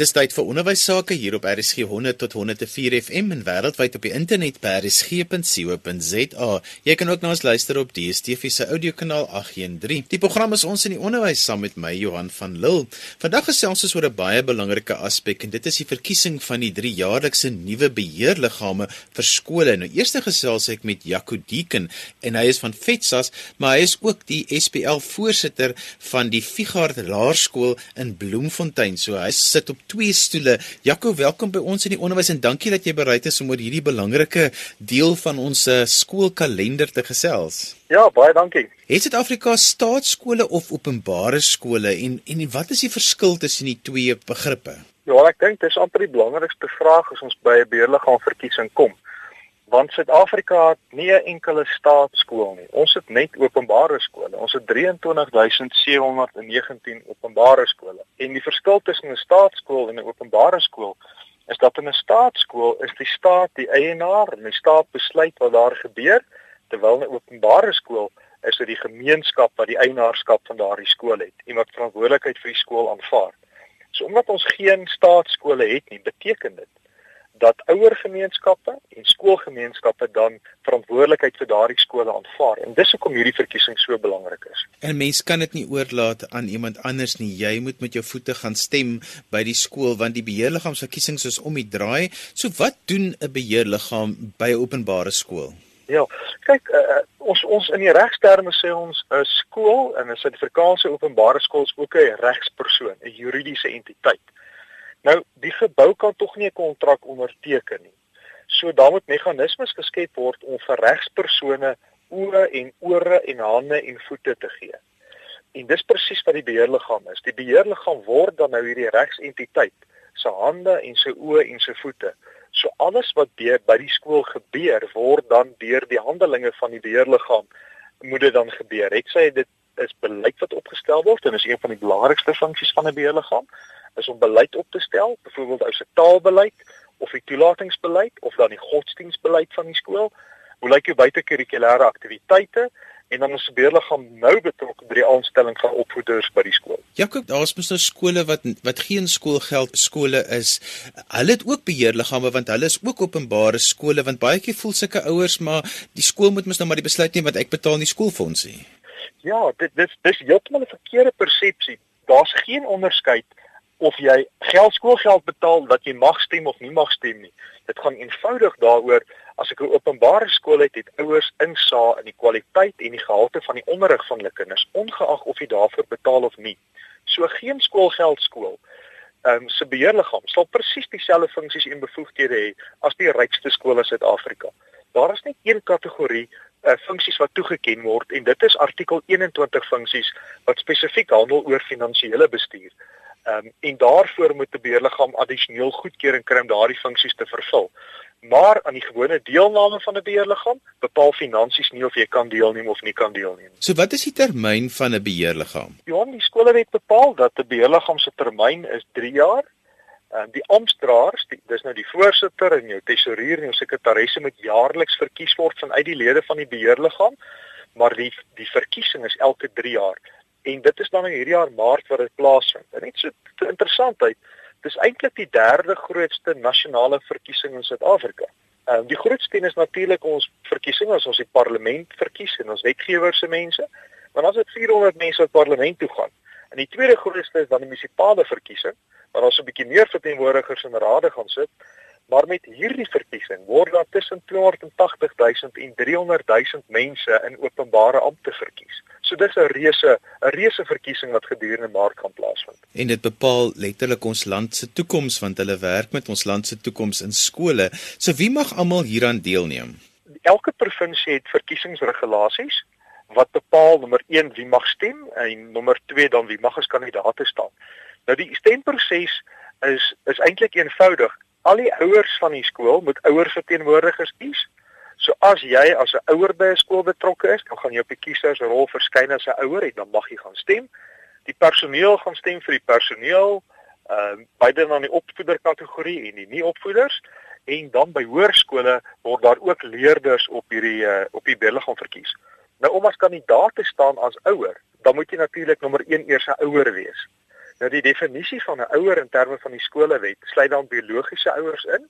Dis tyd vir onderwys sake hier op RSG 100 tot 104 FM en wêreldwyd op die internet by rsg.co.za. Jy kan ook na ons luister op DStv se audiokanaal 813. Die program is ons in die onderwys saam met my Johan van Lille. Vandag gesels ons oor 'n baie belangrike aspek en dit is die verkiesing van die 3 jaarlikse nuwe beheerliggame vir skole. Nou eers gesels ek met Jaco Deeken en hy is van FETSAS, maar hy is ook die SPL voorsitter van die Figard Laerskool in Bloemfontein. So hy sit op twee stoele. Jaco, welkom by ons in die onderwys en dankie dat jy bereid is om oor hierdie belangrike deel van ons eh, skoolkalender te gesels. Ja, baie dankie. Het Suid-Afrika staatskole of openbare skole en en wat is die verskil tussen die twee begrippe? Ja, ek dink dis amper die belangrikste vraag as ons by 'n beheerliggaam verkiesing kom want Suid-Afrika het nie 'n enkele staatskool nie. Ons het net openbare skole. Ons het 23719 openbare skole. En die verskil tussen 'n staatskool en 'n openbare skool is dat in 'n staatskool is die staat die eienaar en die staat besluit wat daar gebeur, terwyl 'n openbare skool is dit die gemeenskap wat die eienaarskap van daardie skool het en wat verantwoordelikheid vir die skool aanvaar. So omdat ons geen staatskole het nie, beteken dit dat ouergemeenskappe en skoolgemeenskappe dan verantwoordelikheid vir daardie skole aanvaar en dis hoekom hierdie verkiesing so belangrik is. En mens kan dit nie oorlaat aan iemand anders nie. Jy moet met jou voete gaan stem by die skool want die beheerliggaamsverkiesings is om die draai. So wat doen 'n beheerliggaam by 'n openbare skool? Ja, kyk uh, ons ons in die regsterme sê ons 'n skool en 'n Suid-Afrikaanse openbare skool is ook 'n regspersoon, 'n juridiese entiteit. Nou, die gebou kan tog nie 'n kontrak onderteken nie. So daar moet meganismes geskep word om vir regspersone oë en ore en hande en voete te gee. En dis presies wat die beheerliggaam is. Die beheerliggaam word dan nou hierdie regsentiteit, se hande en se oë en se voete. So alles wat deur by die skool gebeur, word dan deur die handelinge van die beheerliggaam moet dit dan gebeur. Ek sê dit is beleid wat opgestel word en is een van die belangrikste funksies van 'n beheerliggaam is om beleid op te stel, byvoorbeeld ou se taalbeleid of die toelatingsbeleid of dan die godsdienstbeleid van die skool. Hoe lyk jou buitekurrikulêre aktiwiteite? En dan is die beheerliggaam nou betrokke by die aanstelling van opvoeders by die skool. Jakob, daar's mos nou skole wat wat geen skoolgeld skole is. Hulle het ook beheerliggame want hulle is ook openbare skole want baie keer voel sulke ouers maar die skool moet mos nou maar die besluit neem wat ek betaal nie skoolfondsie. Ja, dit dis dis heeltemal 'n verkeerde persepsie. Daar's geen onderskeid of jy geld skoolgeld betaal dat jy mag stem of nie mag stem nie. Dit gaan eenvoudig daaroor as ek 'n openbare skool het, het ouers insaag in die kwaliteit en die gehalte van die onderrig van hulle kinders, ongeag of jy daarvoor betaal of nie. So geen skoolgeld skool ehm um, se beheerliggaam sal presies dieselfde funksies en bevoegdhede hê as die rykste skole in Suid-Afrika. Daar is net een kategorie uh, funksies wat toegeken word en dit is artikel 21 funksies wat spesifiek handel oor finansiële bestuur. Ehm um, en daarvoor moet 'n beheerliggaam addisioneel goedkeuring kry om daardie funksies te vervul. Maar aan die gewone deelname van 'n beheerliggaam bepaal finansies nie of jy kan deelneem of nie kan deelneem. So wat is die termyn van 'n beheerliggaam? Ja, die skolewet bepaal dat 'n beheerliggaam se termyn is 3 jaar. Ehm um, die amptdraers, dis nou die voorsitter en jou tesourier en jou sekretaresse moet jaarliks verkies word vanuit die lede van die beheerliggaam, maar die die verkiesing is elke 3 jaar en dit is dan in hierdie jaar Maart wat dit plaasvind. En net so interessantheid, dis eintlik die derde grootste nasionale verkiesing in Suid-Afrika. Ehm um, die grootste een is natuurlik ons verkiesing as ons die parlement verkies en ons wetgewers se mense. Want as dit 400 mense wat parlement toe gaan. En die tweede grootste is dan die munisipale verkiesing waar ons 'n bietjie meer verteenwoordigers in rade gaan sit. Maar met hierdie verkiesing word daar tussen 280 000 en 300 000 mense in openbare ampte verkies. So dis 'n reuse 'n reuse verkiesing wat gedurende Maart gaan plaasvind. En dit bepaal letterlik ons land se toekoms want hulle werk met ons land se toekoms in skole. So wie mag almal hieraan deelneem? Elke provinsie het verkiesingsregulasies wat bepaal nommer 1 wie mag stem en nommer 2 dan wie mag as kandidaat staan. Nou die stemproses is is eintlik eenvoudig. Al die ouers van die skool moet ouerverteenwoordigers kies. So as jy as 'n ouer by 'n skool betrokke is, dan gaan jy op die kiesersrol verskyn as 'n ouer en dan mag jy gaan stem. Die personeel gaan stem vir die personeel, ehm uh, beide dan die opvoeder kategorie en die nie opvoeders en dan by hoërskole word daar ook leerders op hierdie uh, op die beliggaam verkies. Nou om as kandidaat te staan as ouer, dan moet jy natuurlik nommer 1 eers 'n ouer wees. Nou die definisie van 'n ouer in terme van die skolewet sluit dan biologiese ouers in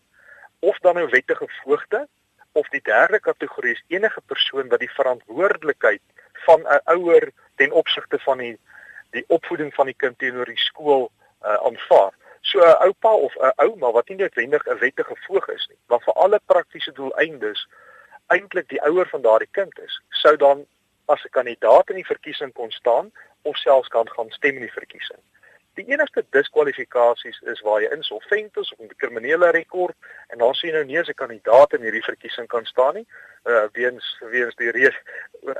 of dan nou wettige voogde of die derde kategorie is enige persoon wat die verantwoordelikheid van 'n ouer ten opsigte van die die opvoeding van die kind teenoor die skool uh, aanvaar. So 'n oupa of 'n ouma wat nie noodwendig 'n wettige voog is nie, maar vir alle praktiese doeleindes eintlik die ouer van daardie kind is, sou dan as 'n kandidaat in die verkiesing kon staan of selfs kan gaan stem in die verkiesing. Die enigste diskwalifikasies is waar jy insolvent is of 'n kriminele rekord en dan sien nou nie as 'n kandidaat in hierdie verkiesing kan staan nie. Uh weens weens die rede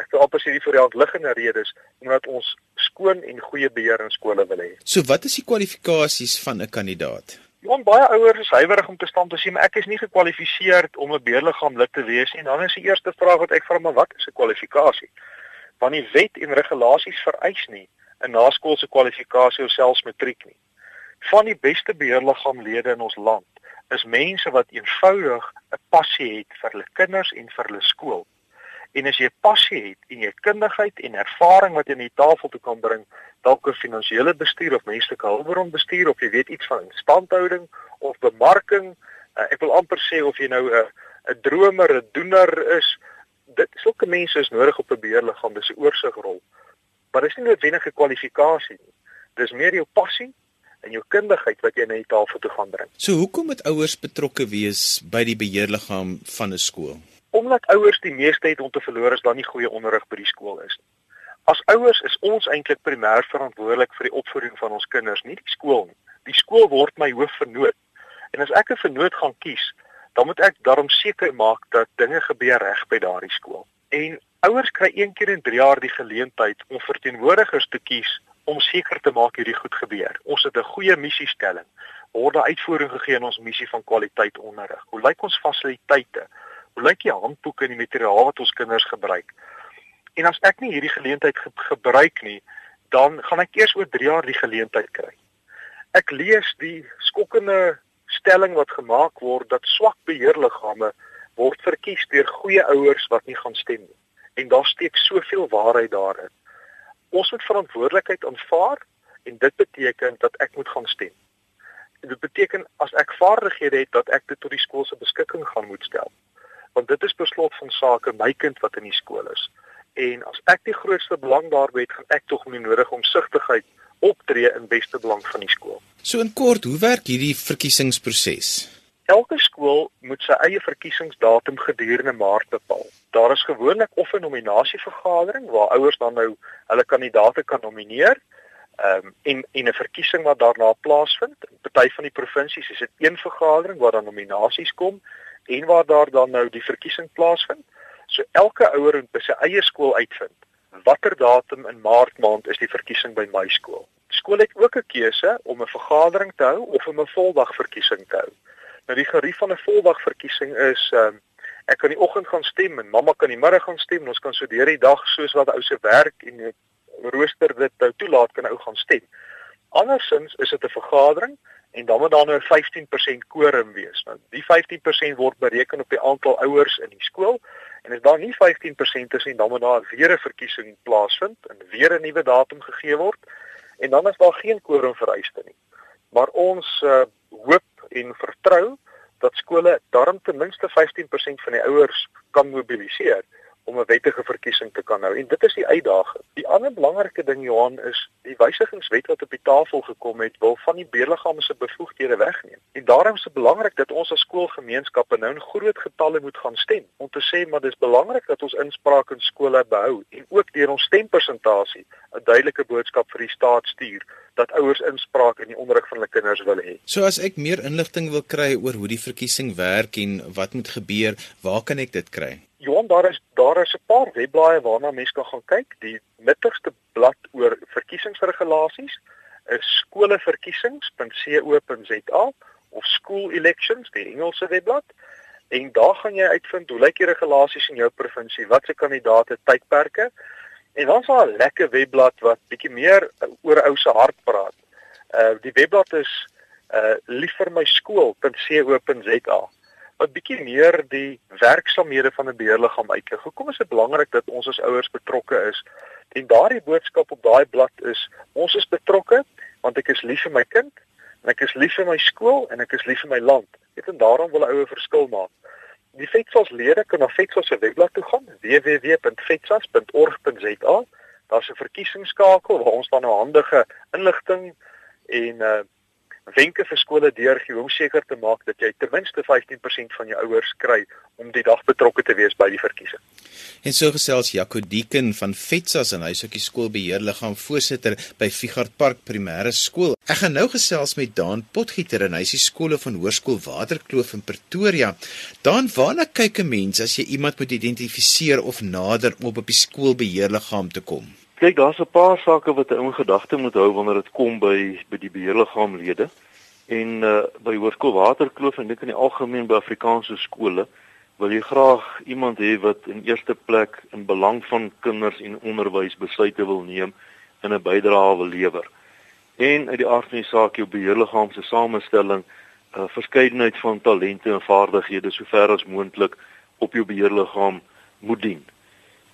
ek wil amper sê die vir die hand liggende redes omdat ons skoon en goeie beheer in skole wil hê. So wat is die kwalifikasies van 'n kandidaat? Want baie ouers is huiwerig om te staan te sê maar ek is nie gekwalifiseer om 'n beheerliggaam lid te wees nie. Dan is die eerste vraag wat ek vra maar wat is 'n kwalifikasie? Want die wet en regulasies vereis nie 'n naskoolse kwalifikasie of selfs matriek nie. Van die beste beheerliggaamlede in ons land is mense wat eenvoudig 'n passie het vir hulle kinders en vir hulle skool. En as jy passie het en jy kundigheid en ervaring wat jy aan die tafel toe kan bring, dalk 'n finansiële bestuur of menslike hulpbron bestuur of jy weet iets van instandhouding of bemarking, uh, ek wil amper sê of jy nou 'n 'n dromer, 'n doener is, dit sulke mense is nodig op 'n beheerliggaam, dis 'n oorsigrol maar dis nie noodwendig 'n kwalifikasie nie. Dis meer jou passie en jou kundigheid wat jy na die tafel toe gaan bring. So hoekom moet ouers betrokke wees by die beheerliggaam van 'n skool? Omdat ouers die meeste het om te verloor as daar nie goeie onderrig by die skool is nie. As ouers is ons eintlik primêr verantwoordelik vir die opvoeding van ons kinders, nie die skool nie. Die skool word my hoofvernoot. En as ek 'n vernoot gaan kies, dan moet ek daarom seker maak dat dinge gebeur reg by daardie skool. En ouers kry een keer in 3 jaar die geleentheid om verteenwoordigers te kies om seker te maak hierdie goed gebeur. Ons het 'n goeie missiestelling. Word daar uitvoering gegee aan ons missie van kwaliteit onderrig? Hoe lyk ons fasiliteite? Hoe lyk die handboeke en die materiaal wat ons kinders gebruik? En as ek nie hierdie geleentheid ge gebruik nie, dan gaan ek eers oor 3 jaar die geleentheid kry. Ek lees die skokkende stelling wat gemaak word dat swak beheerliggame word verkies deur goeie ouers wat nie gaan stem nie. En daar steek soveel waarheid daarin. Ons moet verantwoordelikheid aanvaar en dit beteken dat ek moet gaan stem. Dit beteken as ek vaardighede het dat ek dit tot die skool se beskikking gaan moet stel. Want dit is beslot van sake my kind wat in die skool is. En as ek die grootste belang daarby het, gaan ek tog nie nodig omsigtigheid optree in beste belang van die skool. So in kort, hoe werk hierdie verkiesingsproses? Elke skool moet sy eie verkiesingsdatum gedurende Maart bepaal. Daar is gewoonlik of 'n nominasievergadering waar ouers dan nou hulle kandidaate kan nomineer, ehm um, en en 'n verkiesing wat daarna plaasvind. In party van die provinsies is dit een vergadering waar dan nominasies kom en waar daar dan nou die verkiesing plaasvind. So elke ouer moet by sy eie skool uitvind watter datum in Maart maand is die verkiesing by my skool. Skool het ook 'n keuse om 'n vergadering te hou of om 'n voldag verkiesing te hou. Nou die gerief van 'n voldag verkiesing is ehm um, ek kan die oggend gaan stem en mamma kan die middag gaan stem en ons kan so deur die dag soos wat ou se werk en die rooster dit nou toelaat kan ou gaan stem. Andersins is dit 'n vergadering en dan moet daar nou 15% quorum wees. Nou die 15% word bereken op die aantal ouers in die skool en as daar nie 15% is nie dan moet daar weer 'n verkiesing plaasvind en weer 'n nuwe datum gegee word en dan is daar geen quorum vereiste nie. Maar ons uh, hoop en vertrou dat skole darm ten minste 15% van die ouers kan mobiliseer om 'n wettige verkiesing te kan hou. En dit is die uitdaging. Die ander belangrike ding Johan is die wysigingswet wat op die tafel gekom het wil van die beheerliggame se bevoegdhede wegneem. En daarom is dit belangrik dat ons as skoolgemeenskappe nou in groot getalle moet gaan stem om te sê maar dis belangrik dat ons inspraak in skole behou en ook deur ons stempersentasie 'n duidelike boodskap vir die staat stuur dat ouers inspraak in die onderrig van hulle kinders wil hê. So as ek meer inligting wil kry oor hoe die verkiesing werk en wat moet gebeur, waar kan ek dit kry? Johan, daar is daar is 'n paar webblaaie waarna mense kan gaan kyk. Die nuttigste blad oor verkiesingsregulasies is skoleverkiesings.co.za of school elections, die Engelse webblad. En daar gaan jy uitvind hoe lyk die regulasies in jou provinsie, wat se kandidaate tydperke. En dan is daar 'n lekker webblad wat bietjie meer oor ou se hart praat. Uh die webblad is uh liefvermyskool.co.za wat bietjie meer die werksamehede van 'n beheerliggaam uitlig. Hoekom is dit belangrik dat ons as ouers betrokke is? En daardie boodskap op daai blad is ons is betrokke want ek is lief vir my kind en ek is lief vir my skool en ek is lief vir my land. Dit en daarom wil 'n ouer verskil maak. Die FETSAS lede kan na FETSAS se webblad toe gaan www.fetsas.org.za. Daar's 'n verkiesingsskakel waar ons dan nou handige inligting en uh wenke vir skole deurgee om seker te maak dat jy ten minste 15% van jou ouers kry om die dag betrokke te wees by die verkiesing. En so gesels Jaco Dieken van Fetsas en hy's ook die skoolbeheerliggaam voorsitter by Figart Park Primêre Skool. Ek gaan nou gesels met Daan Potgieter en hy's die skole van Hoërskool Waterkloof in Pretoria. Daan, waarna kyk 'n mens as jy iemand moet identifiseer of nader om op die skoolbeheerliggaam te kom? Kyk, daar's 'n paar sake wat 'n ou gedagte moet hou wanneer dit kom by by die beheerliggaamlede. En uh by Hoërskool Waterkloof en dit in die algemeen by Afrikaanse skole wil jy graag iemand hê wat in eerste plek in belang van kinders en onderwys besluite wil neem en 'n bydrae wil lewer. En uit die aard van die saak jou beheerliggaam se samestelling 'n uh, verskeidenheid van talente en vaardighede sover as moontlik op jou beheerliggaam moet dien.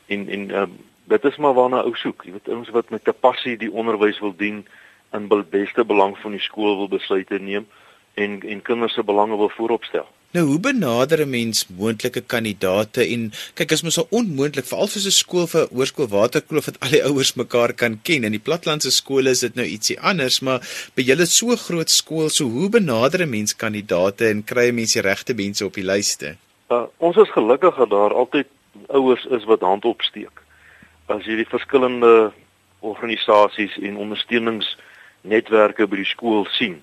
En en uh, dit is maar waarna ou soek. Jy weet ons wat met 'n passie die onderwys wil dien in die beste belang van die skool wil besluite neem en en kinders se belange wil vooropstel. Nou hoe benader 'n mens moontlike kandidaate en kyk as mens al onmoontlik veral vir 'n skool vir hoërskool Waterkloof dat al die ouers mekaar kan ken en die platlandse skole is dit nou ietsie anders maar by julle so groot skool so hoe benader 'n mens kandidaate en kry 'n mens die regte mense op die lyste? Uh, ons is gelukkig dat daar altyd ouers is wat hand opsteek as jy die verskillende organisasies en ondersteuningsnetwerke by die skool sien,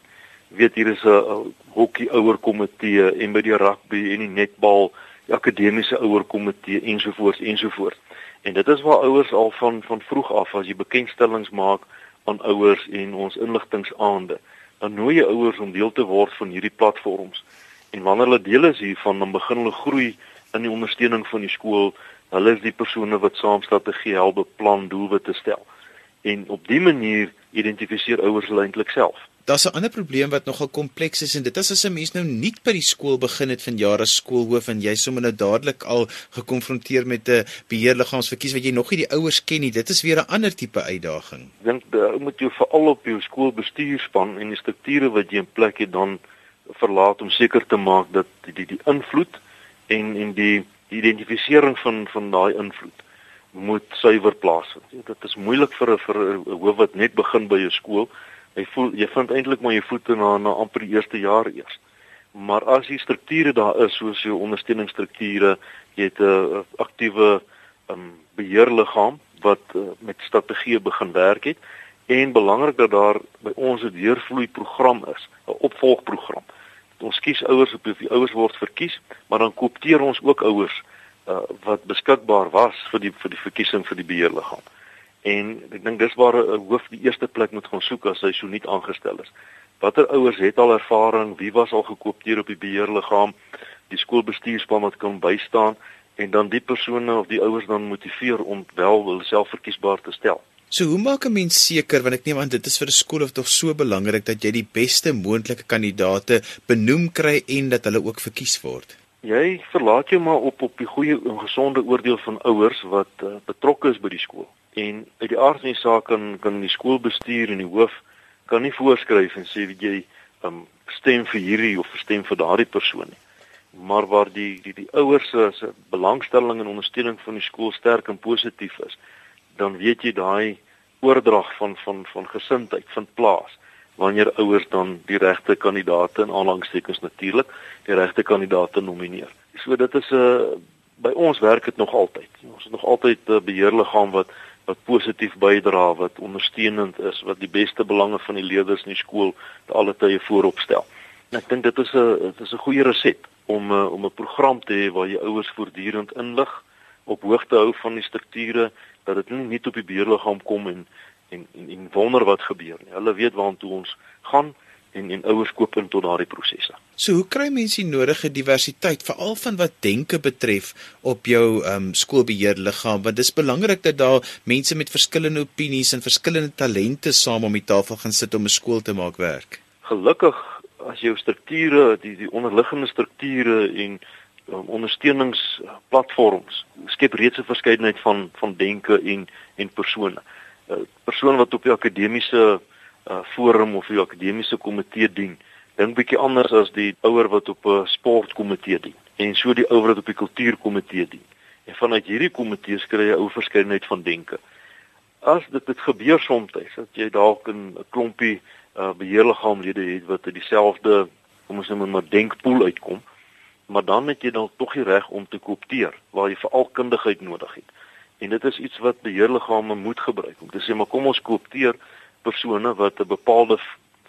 weet hier is 'n hokkie ouer komitee en by die rugby en die netbal, die akademiese ouer komitee ensovoorts ensovoorts. En dit is waar ouers al van van vroeg af as jy bekendstellings maak aan ouers en ons inligtingsaande, dan nooi jy ouers om deel te word van hierdie platforms. En wanneer hulle deel is hiervan, dan begin hulle groei in die ondersteuning van die skool Hulle is die persone wat saam strategie help beplan doelwitte stel. En op dië manier identifiseer ouers hulle eintlik self. Daar's 'n ander probleem wat nogal kompleks is en dit is as 'n mens nou nie by die skool begin het van jare skoolhoof en jy sommer nou dadelik al gekonfronteer met 'n beheerliggaamsverkies wat jy nog nie die ouers ken nie. Dit is weer 'n ander tipe uitdaging. Ek dink jy moet jou veral op jou skoolbestuurspan en die strukture wat jy in plek het dan verlaat om seker te maak dat die die, die invloed en en die die identifisering van van daai invloed moet suiwer plaasvind. Dit is moeilik vir 'n vir 'n hoof wat net begin by 'n skool. Jy voel jy vind eintlik maar jou voete na na amper die eerste jaar eers. Maar as die strukture daar is soos jou ondersteuningsstrukture, jy het 'n aktiewe um, beheerliggaam wat uh, met strategieë begin werk het en belangrik dat daar by ons 'n deurvloei program is, 'n opvolgprogram ons kies ouers op die ouers word verkies, maar dan koopteer ons ook ouers uh, wat beskikbaar was vir die vir die verkiesing vir die beheerliggaam. En ek dink dis waar 'n hoof die eerste plek moet gaan soek as hy so nie aangestel is. Watter ouers het al ervaring, wie was al gekoopteer op die beheerliggaam, die skoolbestuurspan wat kan bystaan en dan die persone of die ouers dan motiveer om wel hulle self verkiesbaar te stel. So hoe maak 'n mens seker want ek neem aan dit is vir 'n skool of tog so belangrik dat jy die beste moontlike kandidaate benoem kry en dat hulle ook verkies word? Jy verlaat jou maar op op die goeie en gesonde oordeel van ouers wat uh, betrokke is by die skool. En uit die aard van die saak kan kan die skoolbestuur en die hoof kan nie voorskryf en sê jy um, stem vir hierdie of stem vir daardie persoon nie. Maar waar die die die ouers se belangstelling en ondersteuning van die skool sterk en positief is, dan weet jy daai oordrag van van van gesindheid vind plaas wanneer ouers dan die regte kandidaate in aanhangstekens natuurlik die regte kandidaate nomineer. So dit is 'n uh, eh, by ons werk dit nog altyd. Ons het nog altyd 'n uh, beheerliggaam wat wat positief bydra, wat ondersteunend is, wat die beste belange van die leerders in die skool te alle tye voorop stel. En ek dink dit is 'n dit is 'n goeie resept om uh, om 'n program te hê waar jy ouers voortdurend inlig, op hoogte hou van die strukture dat dit nie net op die beheerliggaam kom en en en, en wonder wat gebeur nie. Hulle weet waartoe ons gaan en en ouers koop in tot daardie prosesse. So hoe kry mense die nodige diversiteit veral van wat denke betref op jou ehm um, skoolbeheerliggaam want dit is belangrik dat daar mense met verskillende opinies en verskillende talente saam om die tafel gaan sit om 'n skool te maak werk. Gelukkig as jou strukture die die onderliggende strukture en um, ondersteuningsplatforms skep reeds 'n verskeidenheid van van denke en en persone. 'n uh, Persoon wat op die akademiese uh, forum of die akademiese komitee dien, dink bietjie anders as die ouer wat op 'n sportkomitee dien en so die ouer wat op die kultuurkomitee dien. En vanuit hierdie komitees kry jy ou verskeidenheid van denke. As dit dit gebeur soms dat jy dalk 'n klompie uh, beheerliggaamlede het wat uit dieselfde kom ons noem maar denkpool uitkom, maar dan het jy dan tog die reg om te koopteer waar jy veral kundigheid nodig het. En dit is iets wat beheerliggame moet gebruik om te sê maar kom ons koopteer persone wat 'n bepaalde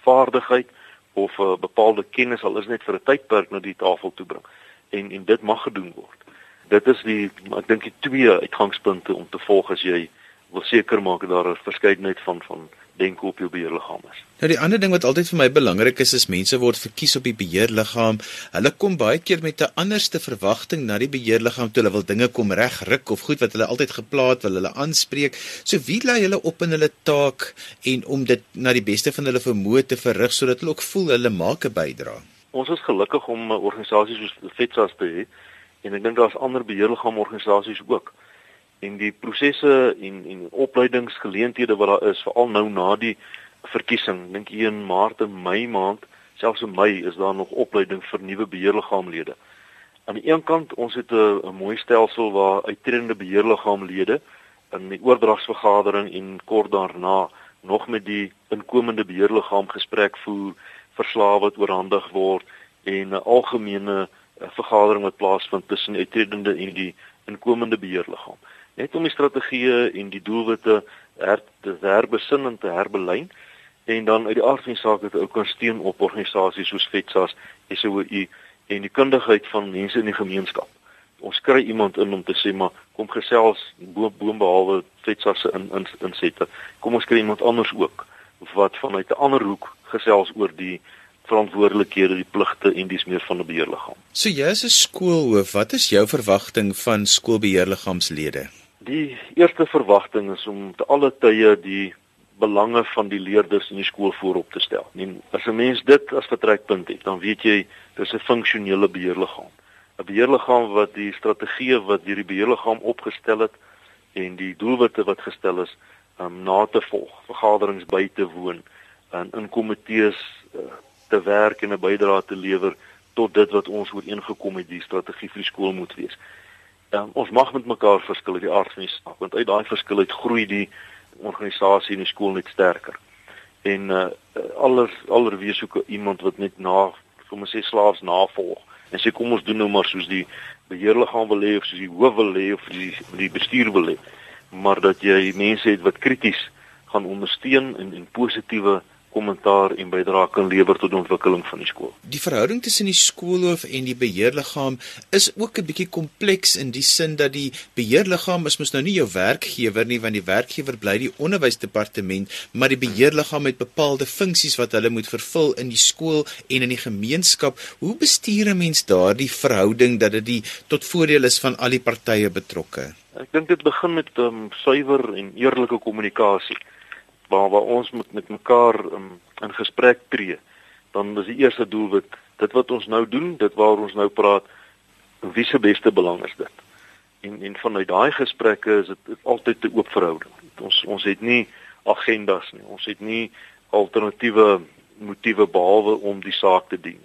vaardigheid of 'n bepaalde kennis al is net vir 'n tydperk na die tafel toe bring en en dit mag gedoen word. Dit is die ek dink die twee uitgangspunte om te volg as jy wil seker maak dat daar 'n verskeidenheid van van denke op jou beheerliggaam is. Nou die ander ding wat altyd vir my belangrik is is mense word verkies op die beheerliggaam. Hulle kom baie keer met 'n anderste verwagting na die beheerliggaam toe hulle wil dinge kom regruk of goed wat hulle altyd geplaat wil hulle aanspreek. So wie lei hulle op in hulle taak en om dit na die beste van hulle vermoë te verrig sodat hulle ook voel hulle maak 'n bydrae. Ons is gelukkig om organisasies soos FETSAS te hê en ek dink daar's ander beheerliggaam organisasies ook en die prosesse en en opleidingsgeleenthede wat daar is veral nou na die verkiesing dink ek in maart en mei maand selfs in mei is daar nog opleiding vir nuwe beheerliggaamlede aan die een kant ons het 'n mooi stelsel waar uittredende beheerliggaamlede in die oordragsvergadering en kort daarna nog met die inkomende beheerliggaam gesprek voer verslae wat oorhandig word en 'n algemene eh, vergadering wat plaasvind tussen uittredende en die inkomende beheerliggaam net om die strategieë en die doelwitte her te herbesin en te herbelyn en dan uit die aard van die saak het ook kan steun op organisasies soos FETSAS, SOU en die kundigheid van mense in die gemeenskap. Ons kry iemand in om te sê maar kom gesels bo boom behalwe FETSAS se in, in insette. Kom ons kry iemand anders ook wat vanuit 'n ander hoek gesels oor die verantwoordelikhede, die pligte en dis meer van 'n beheerliggaam. So jy is 'n skoolhoof, wat is jou verwagting van skoolbeheerliggaamslede? Die eerste verwagting is om te alle tye die belange van die leerders in die skool voorop te stel. En as 'n mens dit as vertrekpunt het, dan weet jy dis 'n funksionele beheerliggaam. 'n Beheerliggaam wat die strategieë wat deur die beheerliggaam opgestel het en die doelwitte wat gestel is, um, na te volg, vergaderings by te woon en in komitees uh, te werk en 'n bydrae te lewer tot dit wat ons ooreengekom het die strategie vir die skool moet wees um, ons mag met mekaar verskil uit die aard van die saak want uit daai verskil uit groei die organisasie en die skool net sterker. En uh aller aller wie soek iemand wat net na kom ons sê slaafs navolg en sê kom ons doen nou maar soos die beheerliggaam wil hê of soos die hoof wil hê of die die bestuur wil hê maar dat jy mense het wat krities gaan ondersteun en en positiewe kommentaar en bydrae kan lewer tot die ontwikkeling van die skool. Die verhouding tussen die skoolhoof en die beheerliggaam is ook 'n bietjie kompleks in die sin dat die beheerliggaam is mos nou nie jou werkgewer nie want die werkgewer bly die onderwysdepartement, maar die beheerliggaam het bepaalde funksies wat hulle moet vervul in die skool en in die gemeenskap. Hoe bestuur 'n mens daardie verhouding dat dit die tot voordeel is van al die partye betrokke? Ek dink dit begin met um, suiwer en eerlike kommunikasie waar waar ons moet met mekaar um, in gesprek tree, dan is die eerste doelwit dit wat ons nou doen, dit waar ons nou praat, wie se beste belang is dit? En en vanuit daai gesprekke is dit altyd 'n oop verhouding. Ons ons het nie agendas nie. Ons het nie alternatiewe motiewe behalwe om die saak te dien.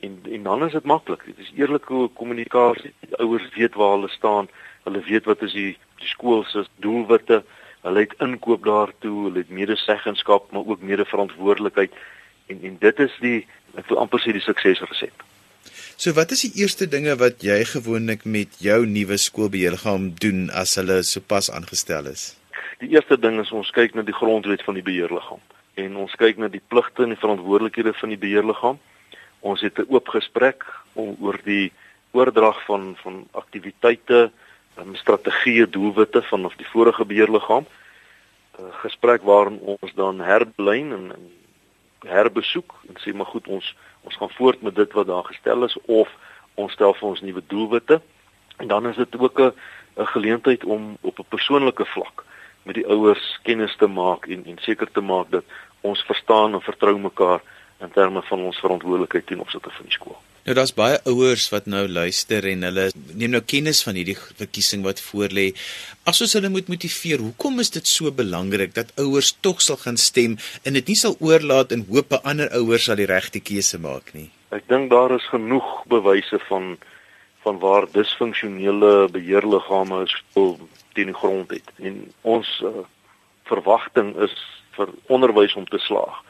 En en dan is dit maklik. Dit is eerlike kommunikasie. Ouers weet waar hulle staan. Hulle weet wat is die die skool se doelwitte hulle het inkoop daartoe, hulle het medeseggenskap, maar ook medeverantwoordelikheid en en dit is die ek wil amper sê die suksesresep. So wat is die eerste dinge wat jy gewoonlik met jou nuwe skoolbeheerliggaam doen as hulle sopas aangestel is? Die eerste ding is ons kyk na die grondwet van die beheerliggaam en ons kyk na die pligte en die verantwoordelikhede van die beheerliggaam. Ons het 'n oop gesprek oor die oordrag van van aktiwiteite um, strategieë doelwitte van of die vorige beheerliggaam. Uh, gesprek waarin ons dan herbelyn en, en herbesoek en sê maar goed ons ons gaan voort met dit wat daar gestel is of ons stel vir ons nuwe doelwitte. En dan is dit ook 'n 'n geleentheid om op 'n persoonlike vlak met die ouers kennis te maak en en seker te maak dat ons verstaan en vertrou mekaar in terme van ons verantwoordelikheid ten opsigte van die skool. Nou daar's baie ouers wat nou luister en hulle neem nou kennis van hierdie verkiesing wat voorlê. As ons hulle moet motiveer, hoekom is dit so belangrik dat ouers tog sal gaan stem en dit nie sal oorlaat in hoop 'n ander ouers sal die regte keuse maak nie? Ek dink daar is genoeg bewyse van van waar disfunksionele beheerliggame teen die grond het. En ons uh, verwagting is vir onderwys om te slaag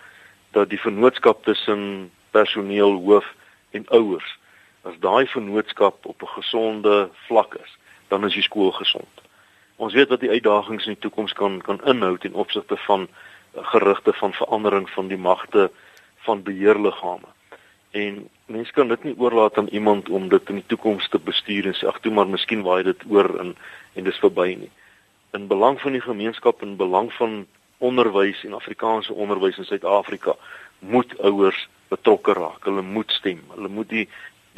dat die vennootskap tussen personeel, hoof en ouers as daai vennootskap op 'n gesonde vlak is, dan is die skool gesond. Ons weet wat die uitdagings in die toekoms kan kan inhou ten opsigte van gerigte van verandering van die magte van beheerliggame. En mense kan dit nie oorlaat aan iemand om dit in die toekoms te bestuur en sê ag toe maar miskien waai dit oor in en dis verby nie. In belang van die gemeenskap en belang van onderwys en Afrikaanse onderwys in Suid-Afrika moet ouers betrokke raak. Hulle moet stem. Hulle moet die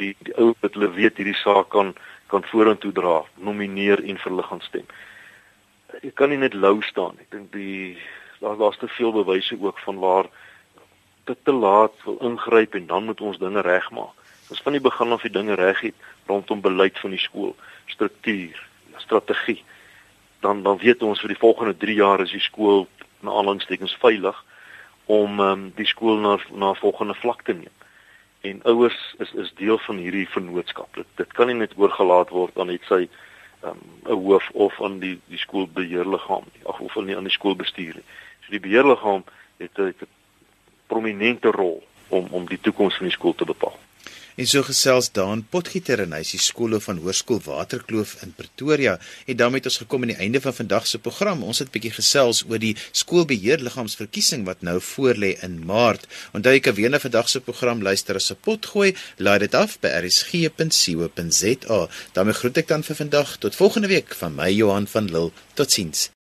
die die ou wat hulle weet hierdie saak kan kan vorentoe dra, nomineer en vir hulle gaan stem. Jy kan nie net lou staan. Ek dink die daar daar's te veel bewyse ook van waar dit te laat wil ingryp en dan moet ons dinge regmaak. Ons van die begin af die dinge reg het rondom beleid van die skool, struktuur, strategie. Dan dan weet ons vir die volgende 3 jaar is die skool na aanhalingstekens veilig om um, die skool na na volgende vlak te neem. En ouers is is deel van hierdie vennootskap. Dit, dit kan nie net oorgelaat word aan net sy ehm, 'n um, hoof of aan die die skoolbeheerliggaam nie, of of aan die skoolbestuur nie. So die beheerliggaam het 'n prominente rol om om die toekoms van die skool te bepaal. En so gesels Daan Potgieter en hy is die skool van Hoërskool Waterkloof in Pretoria. En daarmee het ons gekom aan die einde van vandag se program. Ons het bietjie gesels oor die skoolbeheerliggaamsverkiesing wat nou voorlê in Maart. Onthou jy kan weer na vandag se program luister as 'n potgooi. Laai dit af by rsg.co.za. daarmee groet ek dan vir vandag tot volgende week van my Johan van Lille. Totsiens.